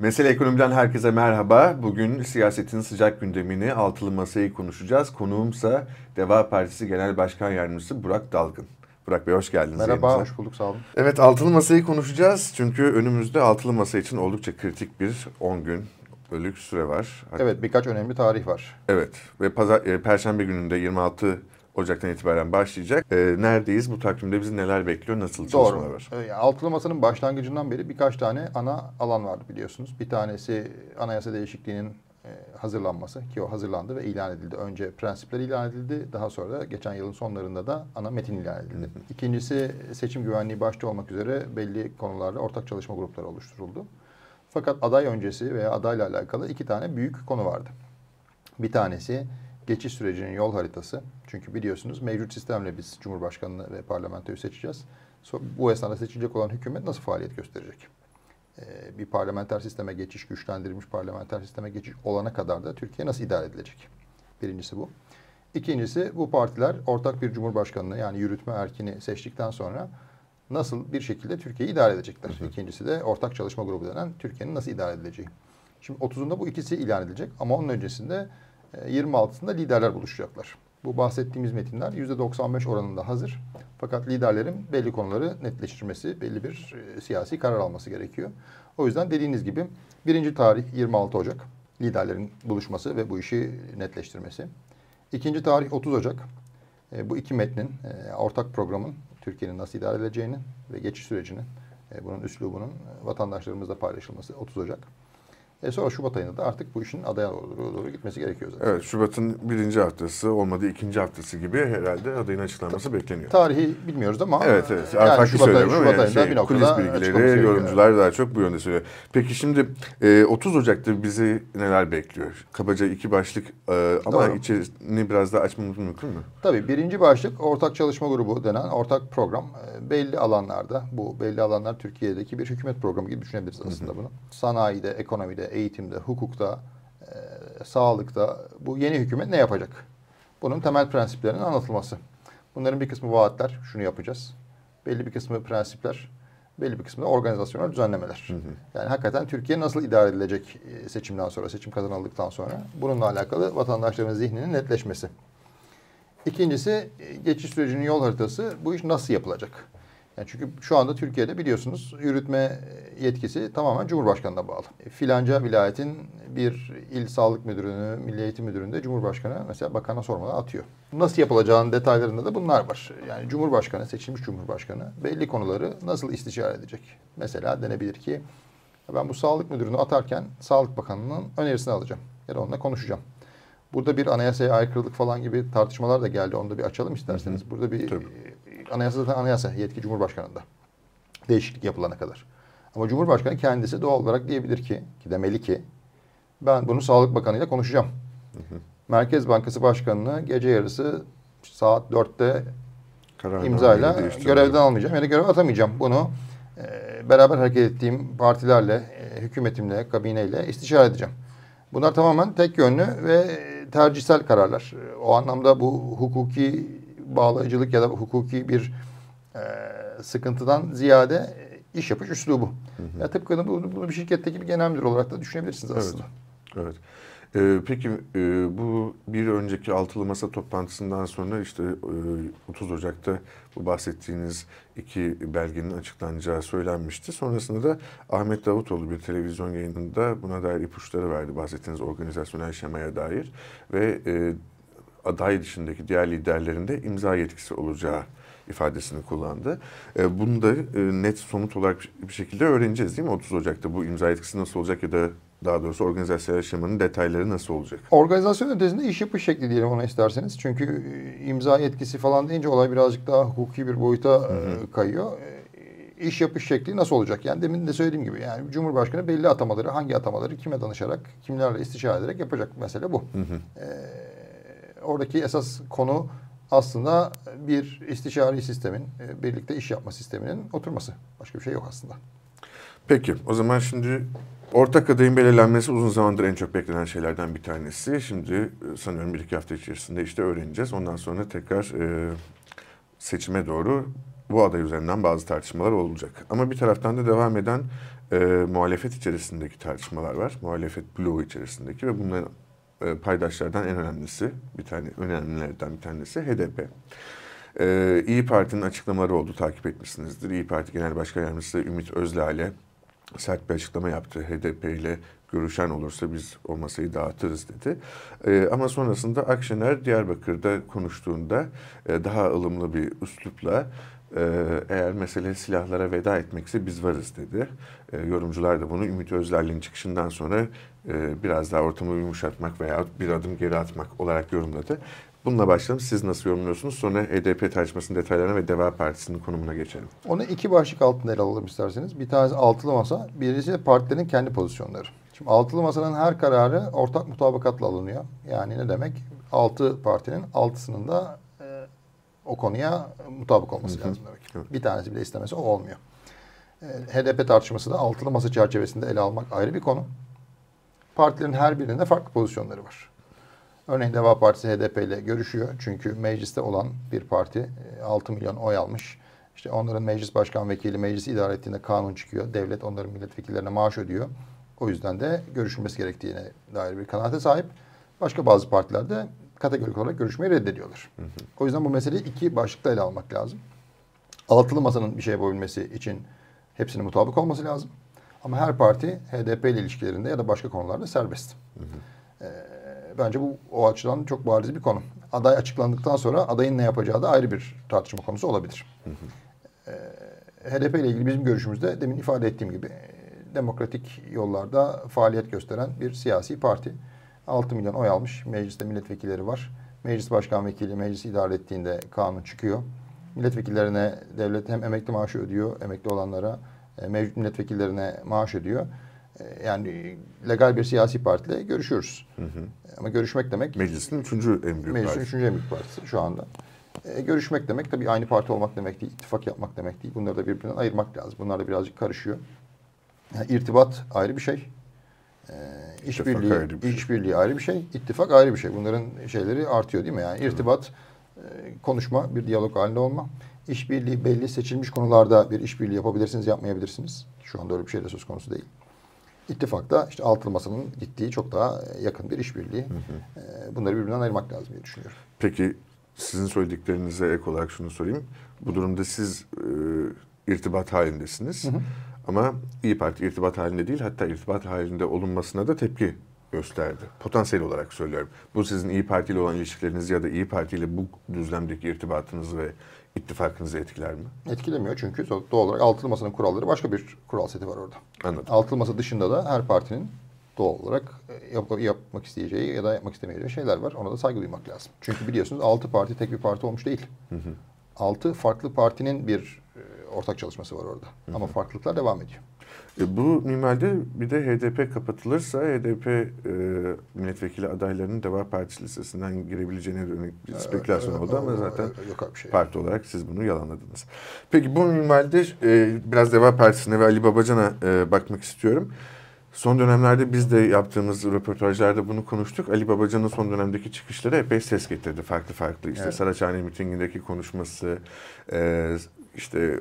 Mesele Ekonomi'den herkese merhaba. Bugün siyasetin sıcak gündemini, altılı masayı konuşacağız. Konuğumsa Deva Partisi Genel Başkan Yardımcısı Burak Dalgın. Burak Bey hoş geldiniz. Merhaba, yayınımıza. hoş bulduk, sağ olun. Evet, altılı masayı konuşacağız. Çünkü önümüzde altılı masa için oldukça kritik bir 10 gün bölük süre var. Evet, birkaç önemli tarih var. Evet ve pazar, e, Perşembe gününde 26 Ocak'tan itibaren başlayacak. E, neredeyiz? Bu takvimde bizi neler bekliyor? Nasıl çalışmalar Doğru. var? Ee, yani Altılı Masa'nın başlangıcından beri birkaç tane ana alan vardı biliyorsunuz. Bir tanesi anayasa değişikliğinin e, hazırlanması ki o hazırlandı ve ilan edildi. Önce prensipler ilan edildi. Daha sonra da geçen yılın sonlarında da ana metin ilan edildi. İkincisi seçim güvenliği başta olmak üzere belli konularda ortak çalışma grupları oluşturuldu. Fakat aday öncesi veya adayla alakalı iki tane büyük konu vardı. Bir tanesi geçiş sürecinin yol haritası. Çünkü biliyorsunuz mevcut sistemle biz Cumhurbaşkanını ve parlamentoyu seçeceğiz. Bu esnada seçilecek olan hükümet nasıl faaliyet gösterecek? Ee, bir parlamenter sisteme geçiş, güçlendirilmiş parlamenter sisteme geçiş olana kadar da Türkiye nasıl idare edilecek? Birincisi bu. İkincisi bu partiler ortak bir cumhurbaşkanını yani yürütme erkini seçtikten sonra nasıl bir şekilde Türkiye'yi idare edecekler? İkincisi de ortak çalışma grubu denen Türkiye'nin nasıl idare edileceği. Şimdi 30'unda bu ikisi ilan edilecek ama onun öncesinde 26'sında liderler buluşacaklar. Bu bahsettiğimiz metinler %95 oranında hazır. Fakat liderlerin belli konuları netleştirmesi, belli bir e, siyasi karar alması gerekiyor. O yüzden dediğiniz gibi birinci tarih 26 Ocak liderlerin buluşması ve bu işi netleştirmesi. İkinci tarih 30 Ocak. E, bu iki metnin, e, ortak programın Türkiye'nin nasıl idare edileceğini ve geçiş sürecinin, e, bunun üslubunun e, vatandaşlarımızla paylaşılması 30 Ocak. E sonra Şubat ayında da artık bu işin adaya doğru, doğru gitmesi gerekiyor zaten. Evet, Şubat'ın birinci haftası, olmadı ikinci haftası gibi herhalde adayın açıklanması bekleniyor. Tarihi bilmiyoruz ama Evet evet. yani Farklı Şubat, ayı- Şubat yani ayında şey, bir noktada kulis bilgileri, yorumcular daha çok bu yönde söylüyor. Peki şimdi e, 30 Ocak'ta bizi neler bekliyor? Kabaca iki başlık e, ama Doğru. içerisini biraz daha açmamız mümkün mü? Tabii birinci başlık ortak çalışma grubu denen ortak program. E, belli alanlarda bu belli alanlar Türkiye'deki bir hükümet programı gibi düşünebiliriz aslında bunu. Sanayide, ekonomide, eğitimde, hukukta, e, sağlıkta bu yeni hükümet ne yapacak? Bunun temel prensiplerinin anlatılması. Bunların bir kısmı vaatler, şunu yapacağız. Belli bir kısmı prensipler, belli bir kısmı da organizasyonel düzenlemeler. Yani hakikaten Türkiye nasıl idare edilecek e, seçimden sonra, seçim kazanıldıktan sonra bununla alakalı vatandaşların zihninin netleşmesi. İkincisi e, geçiş sürecinin yol haritası. Bu iş nasıl yapılacak? Yani çünkü şu anda Türkiye'de biliyorsunuz yürütme yetkisi tamamen Cumhurbaşkanı'na bağlı. E, Filanca vilayetin bir il sağlık müdürünü, milli eğitim müdürünü de Cumhurbaşkanı mesela bakana sormadan atıyor. Nasıl yapılacağının detaylarında da bunlar var. Yani Cumhurbaşkanı, seçilmiş Cumhurbaşkanı belli konuları nasıl istişare edecek? Mesela denebilir ki ben bu sağlık müdürünü atarken Sağlık Bakanı'nın önerisini alacağım. Ya da onunla konuşacağım. Burada bir anayasaya aykırılık falan gibi tartışmalar da geldi. Onu da bir açalım isterseniz. Burada bir Tabii. Anayasa zaten anayasa yetki Cumhurbaşkanı'nda. Değişiklik yapılana kadar. Ama Cumhurbaşkanı kendisi doğal olarak diyebilir ki, ki demeli ki ben bunu Sağlık Bakanı ile konuşacağım. Merkez Bankası Başkanı'nı gece yarısı saat 4'te Kararname imzayla görevden almayacağım ya da görev atamayacağım. Bunu e, beraber hareket ettiğim partilerle, e, hükümetimle, kabineyle istişare edeceğim. Bunlar tamamen tek yönlü ve tercihsel kararlar. E, O anlamda bu hukuki bağlayıcılık ya da hukuki bir e, sıkıntıdan ziyade e, iş yapış üslubu. Ya tıpkı bunu, bunu bir şirketteki bir genel müdür olarak da düşünebilirsiniz Evet. aslında. Evet. Ee, peki e, bu bir önceki altılı masa toplantısından sonra işte e, 30 Ocak'ta bu bahsettiğiniz iki belgenin açıklanacağı söylenmişti. Sonrasında da Ahmet Davutoğlu bir televizyon yayınında buna dair ipuçları verdi bahsettiğiniz organizasyonel şemaya dair ve e, aday dışındaki diğer liderlerin de imza yetkisi olacağı ifadesini kullandı. E, bunu da e, net somut olarak bir şekilde öğreneceğiz değil mi 30 Ocak'ta bu imza yetkisi nasıl olacak ya da daha doğrusu organizasyonel şemanın detayları nasıl olacak? Organizasyon ötesinde iş yapış şekli diyelim ona isterseniz. Çünkü e, imza yetkisi falan deyince olay birazcık daha hukuki bir boyuta e, kayıyor. E, İş yapış şekli nasıl olacak? Yani demin de söylediğim gibi yani Cumhurbaşkanı belli atamaları, hangi atamaları kime danışarak, kimlerle istişare ederek yapacak mesele bu. E, oradaki esas konu aslında bir istişari sistemin, e, birlikte iş yapma sisteminin oturması. Başka bir şey yok aslında. Peki o zaman şimdi ortak adayın belirlenmesi uzun zamandır en çok beklenen şeylerden bir tanesi. Şimdi e, sanıyorum bir iki hafta içerisinde işte öğreneceğiz. Ondan sonra tekrar e, seçime doğru bu aday üzerinden bazı tartışmalar olacak. Ama bir taraftan da devam eden e, muhalefet içerisindeki tartışmalar var. Muhalefet bloğu içerisindeki ve bunların e, paydaşlardan en önemlisi, bir tane önemlilerden bir tanesi HDP. Ee, İyi Parti'nin açıklamaları oldu, takip etmişsinizdir. İyi Parti Genel Başkan Yardımcısı Ümit Özdağ'le sert bir açıklama yaptı. HDP ile görüşen olursa biz o masayı dağıtırız dedi. Ee, ama sonrasında Akşener Diyarbakır'da konuştuğunda e, daha ılımlı bir üslupla e, eğer mesele silahlara veda etmekse biz varız dedi. E, yorumcular da bunu Ümit Özdağ'ın çıkışından sonra e, biraz daha ortamı yumuşatmak veya bir adım geri atmak olarak yorumladı. Bununla başlayalım. Siz nasıl yorumluyorsunuz? Sonra HDP tartışmasının detaylarına ve Deva Partisi'nin konumuna geçelim. Onu iki başlık altında ele alalım isterseniz. Bir tanesi altılı masa, birisi partilerin kendi pozisyonları. Şimdi altılı masanın her kararı ortak mutabakatla alınıyor. Yani ne demek? Altı partinin altısının da e, o konuya mutabık olması lazım demek. Evet. Bir tanesi bile istemesi o olmuyor. E, HDP tartışması da altılı masa çerçevesinde ele almak ayrı bir konu. Partilerin her birinde farklı pozisyonları var. Örneğin Deva Partisi HDP ile görüşüyor. Çünkü mecliste olan bir parti e, 6 milyon oy almış. İşte onların meclis başkan vekili meclisi idare ettiğinde kanun çıkıyor. Devlet onların milletvekillerine maaş ödüyor. O yüzden de görüşülmesi gerektiğine dair bir kanaate sahip. Başka bazı partiler de kategorik olarak görüşmeyi reddediyorlar. O yüzden bu meseleyi iki başlıkta ele almak lazım. Altılı masanın bir şey yapabilmesi için hepsinin mutabık olması lazım. Ama her parti HDP ile ilişkilerinde ya da başka konularda serbest. Ee, bence bu o açıdan çok bariz bir konu. Aday açıklandıktan sonra adayın ne yapacağı da ayrı bir tartışma konusu olabilir. Ee, HDP ile ilgili bizim görüşümüzde demin ifade ettiğim gibi demokratik yollarda faaliyet gösteren bir siyasi parti. 6 milyon oy almış. Mecliste milletvekilleri var. Meclis başkan vekili meclisi idare ettiğinde kanun çıkıyor. Milletvekillerine devlet hem emekli maaşı ödüyor emekli olanlara, e, mevcut milletvekillerine maaş ödüyor. E, Yani legal bir siyasi partiyle görüşüyoruz. Ama görüşmek demek Meclisin üçüncü en büyük Meclisin partisi. üçüncü en büyük partisi şu anda. E, görüşmek demek tabii aynı parti olmak demek değil, ittifak yapmak demek değil. Bunları da birbirinden ayırmak lazım. Bunlar da birazcık karışıyor. Yani irtibat ayrı bir şey. E, işbirliği, ayrı bir şey. işbirliği ayrı bir şey. ittifak ayrı bir şey. Bunların şeyleri artıyor değil mi? Yani irtibat, e, konuşma, bir diyalog halinde olma. İşbirliği belli seçilmiş konularda bir işbirliği yapabilirsiniz, yapmayabilirsiniz. Şu anda öyle bir şey de söz konusu değil. İttifakta işte altılı masanın gittiği çok daha yakın bir işbirliği. E, Bunları birbirinden ayırmak lazım diye düşünüyorum. Peki sizin söylediklerinize ek olarak şunu sorayım. Bu durumda siz e, irtibat halindesiniz. Ama İyi Parti irtibat halinde değil hatta irtibat halinde olunmasına da tepki gösterdi. Potansiyel olarak söylüyorum. Bu sizin İyi Parti ile olan ilişkilerinizi ya da İyi Parti ile bu düzlemdeki irtibatınızı ve ittifakınızı etkiler mi? Etkilemiyor çünkü doğal olarak altılı masanın kuralları başka bir kural seti var orada. Anladım. Altılı masa dışında da her partinin doğal olarak e, yap- yapmak isteyeceği ya da yapmak istemeyeceği şeyler var. Ona da saygı duymak lazım. Çünkü biliyorsunuz altı parti tek bir parti olmuş değil. Altı farklı partinin bir ortak çalışması var orada. Ama farklılıklar devam ediyor. E, bu minvalde bir de HDP kapatılırsa HDP e, milletvekili adaylarının Deva Partisi listesinden girebileceğine dönük bir spekülasyon oldu ama zaten Yok abi bir şey. parti olarak siz bunu yalanladınız. Peki bu minvalde e, biraz Deva Partisi'ne ve Ali Babacan'a e, bakmak istiyorum. Son dönemlerde biz de yaptığımız röportajlarda bunu konuştuk. Ali Babacan'ın son dönemdeki çıkışları epey ses getirdi. Farklı farklı. İşte Evet. Saraçhane mitingindeki konuşması, e, işte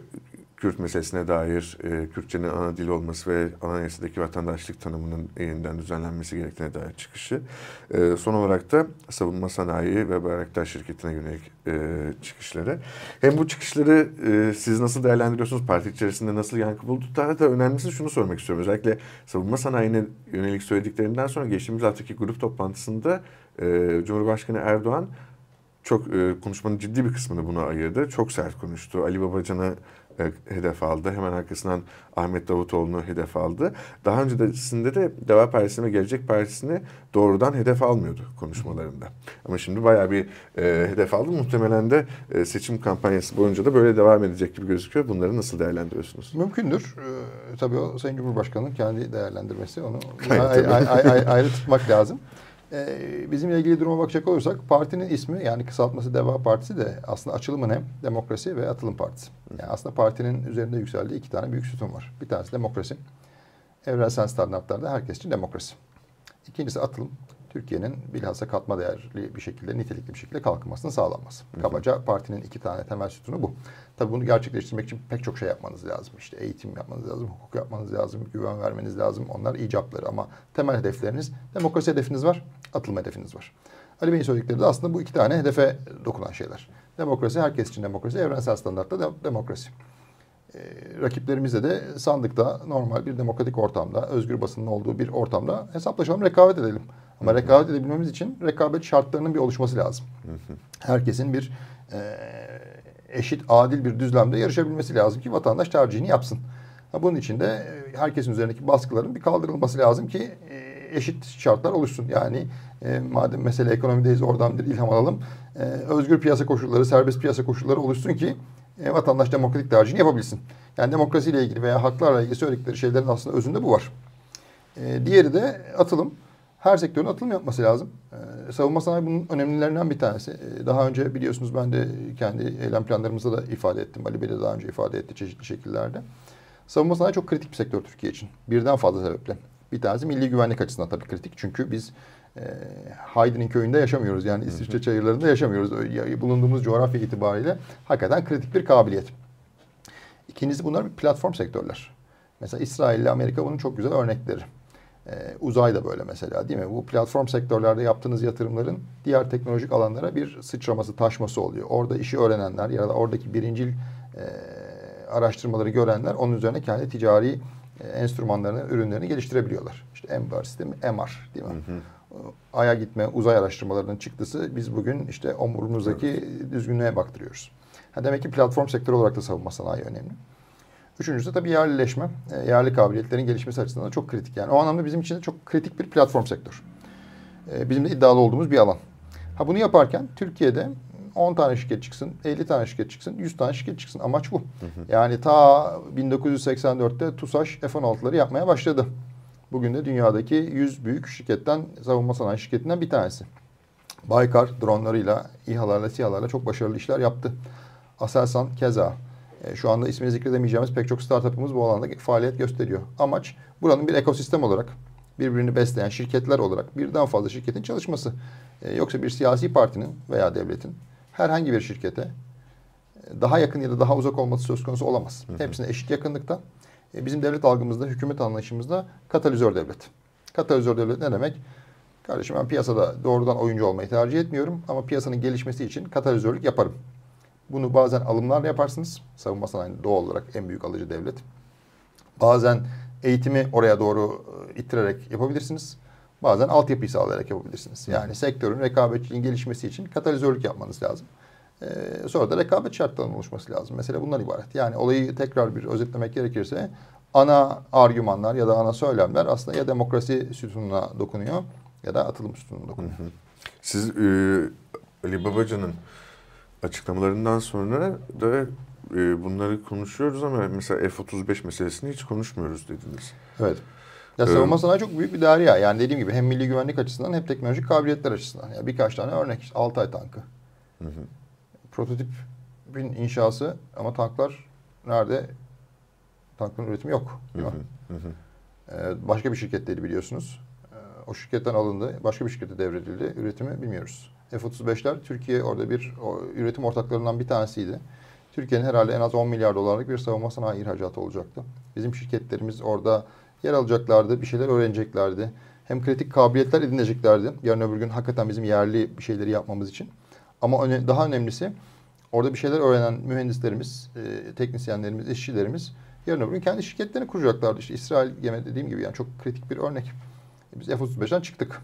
Kürt meselesine dair e, Kürtçenin ana dil olması ve anayasadaki vatandaşlık tanımının yeniden düzenlenmesi gerektiğine dair çıkışı. E, son olarak da savunma sanayi ve Bayraktar şirketine yönelik e, çıkışları. Hem bu çıkışları e, siz nasıl değerlendiriyorsunuz? Parti içerisinde nasıl yankı buldu? Daha da önemlisi şunu sormak istiyorum. Özellikle savunma sanayine yönelik söylediklerinden sonra geçtiğimiz haftaki grup toplantısında e, Cumhurbaşkanı Erdoğan çok e, konuşmanın ciddi bir kısmını buna ayırdı. Çok sert konuştu. Ali Babacan'ı e, hedef aldı. Hemen arkasından Ahmet Davutoğlu'nu hedef aldı. Daha öncesinde de Deva Partisi'ni ve Gelecek Partisi'ni doğrudan hedef almıyordu konuşmalarında. Ama şimdi bayağı bir e, hedef aldı. Muhtemelen de e, seçim kampanyası boyunca da böyle devam edecek gibi gözüküyor. Bunları nasıl değerlendiriyorsunuz? Mümkündür. Ee, tabii o Sayın Cumhurbaşkanı'nın kendi değerlendirmesi. Onu Gayet ay- tabii. ay- ay- ay- ayrı tutmak lazım. Ee, bizimle ilgili duruma bakacak olursak partinin ismi yani kısaltması Deva Partisi de aslında açılımı ne? Demokrasi ve Atılım Partisi. Yani aslında partinin üzerinde yükseldiği iki tane büyük sütun var. Bir tanesi demokrasi. Evrensel standartlarda herkes için demokrasi. İkincisi atılım. Türkiye'nin bilhassa katma değerli bir şekilde, nitelikli bir şekilde kalkınmasını sağlanması. Kabaca partinin iki tane temel sütunu bu. Tabii bunu gerçekleştirmek için pek çok şey yapmanız lazım. İşte eğitim yapmanız lazım, hukuk yapmanız lazım, güven vermeniz lazım. Onlar icapları ama temel hedefleriniz, demokrasi hedefiniz var, atılma hedefiniz var. Ali Bey'in söyledikleri de aslında bu iki tane hedefe dokunan şeyler. Demokrasi, herkes için demokrasi, evrensel standartta de demokrasi. Ee, rakiplerimizle de sandıkta normal bir demokratik ortamda, özgür basının olduğu bir ortamda hesaplaşalım, rekabet edelim. Ama rekabet edebilmemiz için rekabet şartlarının bir oluşması lazım. Herkesin bir e, eşit, adil bir düzlemde yarışabilmesi lazım ki vatandaş tercihini yapsın. Ha, bunun için de e, herkesin üzerindeki baskıların bir kaldırılması lazım ki e, eşit şartlar oluşsun. Yani e, madem mesele ekonomideyiz oradan bir ilham alalım. E, özgür piyasa koşulları, serbest piyasa koşulları oluşsun ki e, vatandaş demokratik tercihini yapabilsin. Yani demokrasiyle ilgili veya haklarla ilgili söyledikleri şeylerin aslında özünde bu var. E, diğeri de atılım. Her sektörün atılım yapması lazım. E, savunma sanayi bunun önemlilerinden bir tanesi. E, daha önce biliyorsunuz ben de kendi eylem planlarımızda da ifade ettim. Ali Bey de daha önce ifade etti çeşitli şekillerde. Savunma sanayi çok kritik bir sektör Türkiye için. Birden fazla sebeple. Bir tanesi milli güvenlik açısından tabii kritik. Çünkü biz e, Haydi'nin köyünde yaşamıyoruz. Yani İsviçre çayırlarında yaşamıyoruz. Bulunduğumuz coğrafya itibariyle hakikaten kritik bir kabiliyet. İkincisi bunlar bir platform sektörler. Mesela İsrail ile Amerika bunun çok güzel örnekleri. Ee, uzay da böyle mesela değil mi? Bu platform sektörlerde yaptığınız yatırımların diğer teknolojik alanlara bir sıçraması, taşması oluyor. Orada işi öğrenenler ya da oradaki birincil e, araştırmaları görenler onun üzerine kendi ticari e, enstrümanlarını, ürünlerini geliştirebiliyorlar. İşte MBAR sistemi, MR değil mi? Hı hı. Ay'a gitme, uzay araştırmalarının çıktısı biz bugün işte omurumuzdaki evet. düzgünlüğe baktırıyoruz. Ha demek ki platform sektörü olarak da savunma sanayi önemli. Üçüncüsü tabii yerlileşme. E, yerli kabiliyetlerin gelişmesi açısından da çok kritik. Yani o anlamda bizim için de çok kritik bir platform sektör. E, bizim de iddialı olduğumuz bir alan. Ha bunu yaparken Türkiye'de 10 tane şirket çıksın, 50 tane şirket çıksın, 100 tane şirket çıksın. Amaç bu. Hı hı. Yani ta 1984'te TUSAŞ F-16'ları yapmaya başladı. Bugün de dünyadaki 100 büyük şirketten, savunma sanayi şirketinden bir tanesi. Baykar dronlarıyla, İHA'larla, SİHA'larla çok başarılı işler yaptı. Aselsan keza. E, şu anda ismini zikredemeyeceğimiz pek çok startup'ımız bu alanda faaliyet gösteriyor. Amaç buranın bir ekosistem olarak birbirini besleyen şirketler olarak birden fazla şirketin çalışması. E, yoksa bir siyasi partinin veya devletin herhangi bir şirkete e, daha yakın ya da daha uzak olması söz konusu olamaz. Hı hı. Hepsine eşit yakınlıkta. E, bizim devlet algımızda, hükümet anlayışımızda katalizör devlet. Katalizör devlet ne demek? Kardeşim ben piyasada doğrudan oyuncu olmayı tercih etmiyorum ama piyasanın gelişmesi için katalizörlük yaparım. Bunu bazen alımlarla yaparsınız. Savunma sanayinde doğal olarak en büyük alıcı devlet. Bazen eğitimi oraya doğru e, ittirerek yapabilirsiniz. Bazen altyapıyı sağlayarak yapabilirsiniz. Yani sektörün rekabetçiliğin gelişmesi için katalizörlük yapmanız lazım. Ee, sonra da rekabet şartlarının oluşması lazım. Mesela bunlar ibaret. Yani olayı tekrar bir özetlemek gerekirse ana argümanlar ya da ana söylemler aslında ya demokrasi sütununa dokunuyor ya da atılım sütununa dokunuyor. Siz e, Ali Babacan'ın açıklamalarından sonra da e, bunları konuşuyoruz ama mesela F-35 meselesini hiç konuşmuyoruz dediniz. Evet. Ya ee, savunma sanayi çok büyük bir derya. Yani dediğim gibi hem milli güvenlik açısından hem teknolojik kabiliyetler açısından. Yani birkaç tane örnek. İşte Altay tankı. Hı hı. Prototipin inşası ama tanklar nerede? Tankların üretimi yok. Hı hı. Hı Ee, başka bir şirketteydi biliyorsunuz. Ee, o şirketten alındı. Başka bir şirkete devredildi. Üretimi bilmiyoruz. F-35'ler Türkiye orada bir o, üretim ortaklarından bir tanesiydi. Türkiye'nin herhalde en az 10 milyar dolarlık bir savunma sanayi ihracatı olacaktı. Bizim şirketlerimiz orada yer alacaklardı, bir şeyler öğreneceklerdi. Hem kritik kabiliyetler edineceklerdi. Yarın öbür gün hakikaten bizim yerli bir şeyleri yapmamız için. Ama öne, daha önemlisi orada bir şeyler öğrenen mühendislerimiz, e, teknisyenlerimiz, işçilerimiz yarın öbür gün kendi şirketlerini kuracaklardı. İşte İsrail gemi dediğim gibi yani çok kritik bir örnek. Biz F-35'ten çıktık.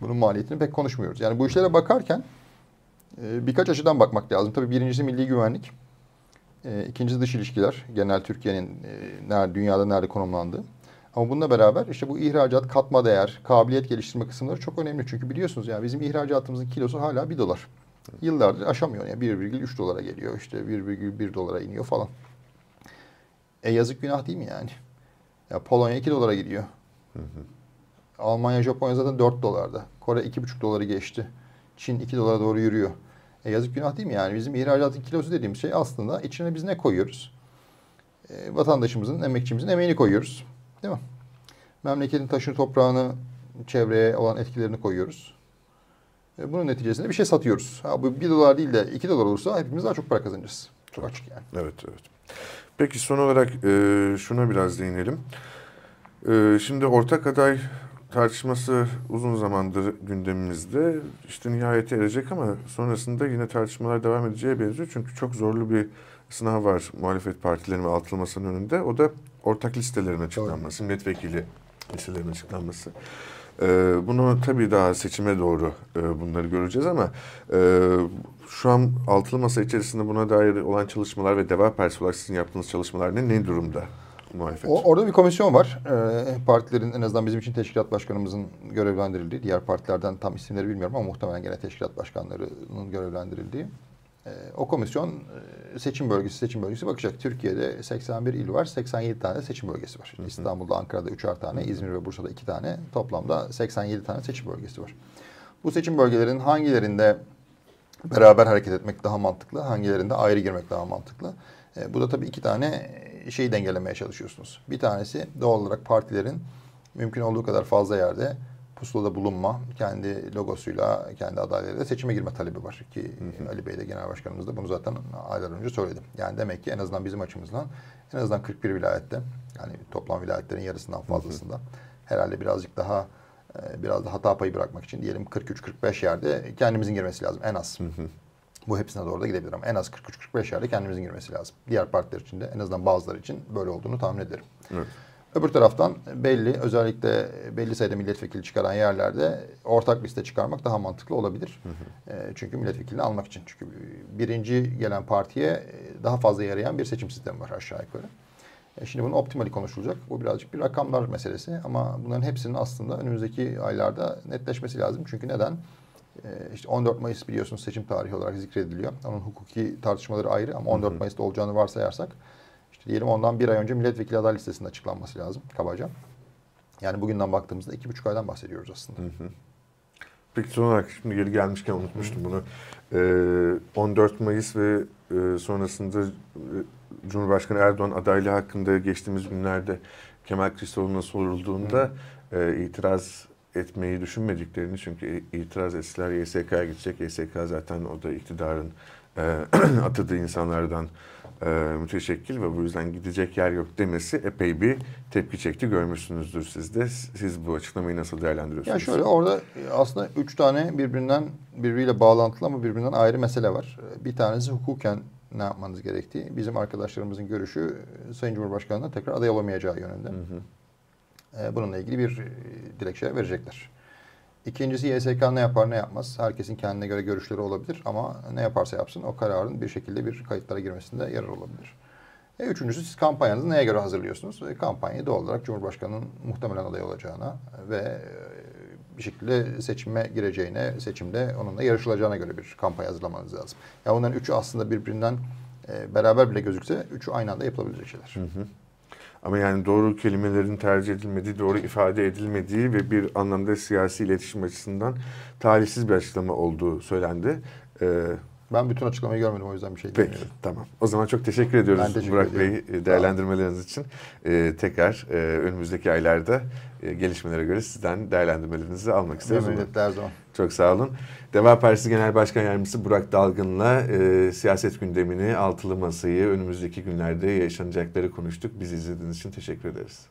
Bunun maliyetini pek konuşmuyoruz. Yani bu işlere bakarken e, birkaç açıdan bakmak lazım. Tabii birincisi milli güvenlik. E, ikincisi dış ilişkiler. Genel Türkiye'nin e, nerede, dünyada nerede konumlandığı. Ama bununla beraber işte bu ihracat, katma değer, kabiliyet geliştirme kısımları çok önemli. Çünkü biliyorsunuz yani bizim ihracatımızın kilosu hala bir dolar. Yıllardır aşamıyor. Yani 1,3 dolara geliyor. işte 1,1 dolara iniyor falan. E yazık günah değil mi yani? Ya Polonya 2 dolara gidiyor. Hı hı. Almanya, Japonya zaten 4 dolarda. Kore 2,5 doları geçti. Çin 2 dolara doğru yürüyor. E yazık günah değil mi yani? Bizim ihracatın kilosu dediğimiz şey aslında içine biz ne koyuyoruz? E, vatandaşımızın, emekçimizin emeğini koyuyoruz. Değil mi? Memleketin taşını toprağını çevreye olan etkilerini koyuyoruz. E, bunun neticesinde bir şey satıyoruz. Ha, bu 1 dolar değil de 2 dolar olursa hepimiz daha çok para kazanacağız. Çok açık yani. Evet, evet. Peki son olarak e, şuna biraz değinelim. E, şimdi ortak aday tartışması uzun zamandır gündemimizde. İşte nihayete erecek ama sonrasında yine tartışmalar devam edeceğe benziyor. Çünkü çok zorlu bir sınav var muhalefet partilerinin ve altılı masanın önünde. O da ortak listelerin açıklanması, milletvekili listelerinin açıklanması. Ee, bunu tabii daha seçime doğru e, bunları göreceğiz ama e, şu an altılı masa içerisinde buna dair olan çalışmalar ve Deva Partisi olarak sizin yaptığınız çalışmalar ne, ne durumda muhalefet? O, orada bir komisyon var. Ee, partilerin en azından bizim için teşkilat başkanımızın görevlendirildiği, diğer partilerden tam isimleri bilmiyorum ama muhtemelen gene teşkilat başkanlarının görevlendirildiği. Ee, o komisyon e, seçim bölgesi seçim bölgesi bakacak. Türkiye'de 81 il var, 87 tane seçim bölgesi var. İstanbul'da, Ankara'da üçer tane, İzmir ve Bursa'da iki tane. Toplamda 87 tane seçim bölgesi var. Bu seçim bölgelerinin hangilerinde beraber hareket etmek daha mantıklı, hangilerinde ayrı girmek daha mantıklı. E, bu da tabii iki tane şeyi dengelemeye çalışıyorsunuz. Bir tanesi doğal olarak partilerin mümkün olduğu kadar fazla yerde pusulada bulunma, kendi logosuyla, kendi adaylarıyla seçime girme talebi var. Ki hı hı. Ali Bey de Genel Başkanımız da bunu zaten aylar önce söyledi. Yani demek ki en azından bizim açımızdan en azından 41 vilayette yani toplam vilayetlerin yarısından fazlasında hı hı. herhalde birazcık daha e, biraz da hata payı bırakmak için diyelim 43-45 yerde kendimizin girmesi lazım en az. Hı hı. Bu hepsine doğru da gidebilir ama en az 43-45 yerde kendimizin girmesi lazım. Diğer partiler için de en azından bazıları için böyle olduğunu tahmin ederim. Evet. Öbür taraftan belli özellikle belli sayıda milletvekili çıkaran yerlerde ortak liste çıkarmak daha mantıklı olabilir. Hı hı. E, çünkü milletvekilini almak için. Çünkü birinci gelen partiye daha fazla yarayan bir seçim sistemi var aşağı yukarı. E şimdi bunun optimali konuşulacak. Bu birazcık bir rakamlar meselesi ama bunların hepsinin aslında önümüzdeki aylarda netleşmesi lazım. Çünkü neden? E, işte 14 Mayıs biliyorsunuz seçim tarihi olarak zikrediliyor. Onun hukuki tartışmaları ayrı ama 14 Mayıs'ta olacağını varsayarsak işte diyelim ondan bir ay önce milletvekili aday listesinin açıklanması lazım kabaca. Yani bugünden baktığımızda iki buçuk aydan bahsediyoruz aslında. Hı hı. Peki son olarak şimdi geri gelmişken unutmuştum bunu. Ee, 14 Mayıs ve e, sonrasında e, Cumhurbaşkanı Erdoğan adaylığı hakkında geçtiğimiz günlerde Kemal Kılıçdaroğlu'na sorulduğunda e, itiraz etmeyi düşünmediklerini çünkü itiraz etseler YSK'ya gidecek. YSK zaten o da iktidarın atadığı insanlardan e, müteşekkil ve bu yüzden gidecek yer yok demesi epey bir tepki çekti. Görmüşsünüzdür siz de. Siz bu açıklamayı nasıl değerlendiriyorsunuz? Ya şöyle orada aslında üç tane birbirinden birbiriyle bağlantılı ama birbirinden ayrı mesele var. Bir tanesi hukuken ne yapmanız gerektiği. Bizim arkadaşlarımızın görüşü Sayın Cumhurbaşkanı'na tekrar aday olamayacağı yönünde. Hı hı. Bununla ilgili bir dilekçe verecekler. İkincisi YSK ne yapar ne yapmaz. Herkesin kendine göre görüşleri olabilir ama ne yaparsa yapsın o kararın bir şekilde bir kayıtlara girmesinde yarar olabilir. E, üçüncüsü siz kampanyanızı neye göre hazırlıyorsunuz? E, kampanyayı doğal olarak Cumhurbaşkanı'nın muhtemelen aday olacağına ve e, bir şekilde seçime gireceğine, seçimde onunla yarışılacağına göre bir kampanya hazırlamanız lazım. Ya yani onların üçü aslında birbirinden e, beraber bile gözükse üçü aynı anda yapılabilecek şeyler. Hı hı. Ama yani doğru kelimelerin tercih edilmediği, doğru ifade edilmediği ve bir anlamda siyasi iletişim açısından talihsiz bir açıklama olduğu söylendi. Ee, ben bütün açıklamayı görmedim o yüzden bir şey demiyorum. Peki tamam. O zaman çok teşekkür ediyoruz teşekkür Burak ediyorum. Bey değerlendirmeleriniz için. Ee, tekrar e, önümüzdeki aylarda e, gelişmelere göre sizden değerlendirmelerinizi almak isteriz. Memnuniyetle her zaman. Çok sağ olun. Deva Partisi Genel Başkan Yardımcısı Burak Dalgın'la e, siyaset gündemini, altılı masayı, önümüzdeki günlerde yaşanacakları konuştuk. Bizi izlediğiniz için teşekkür ederiz.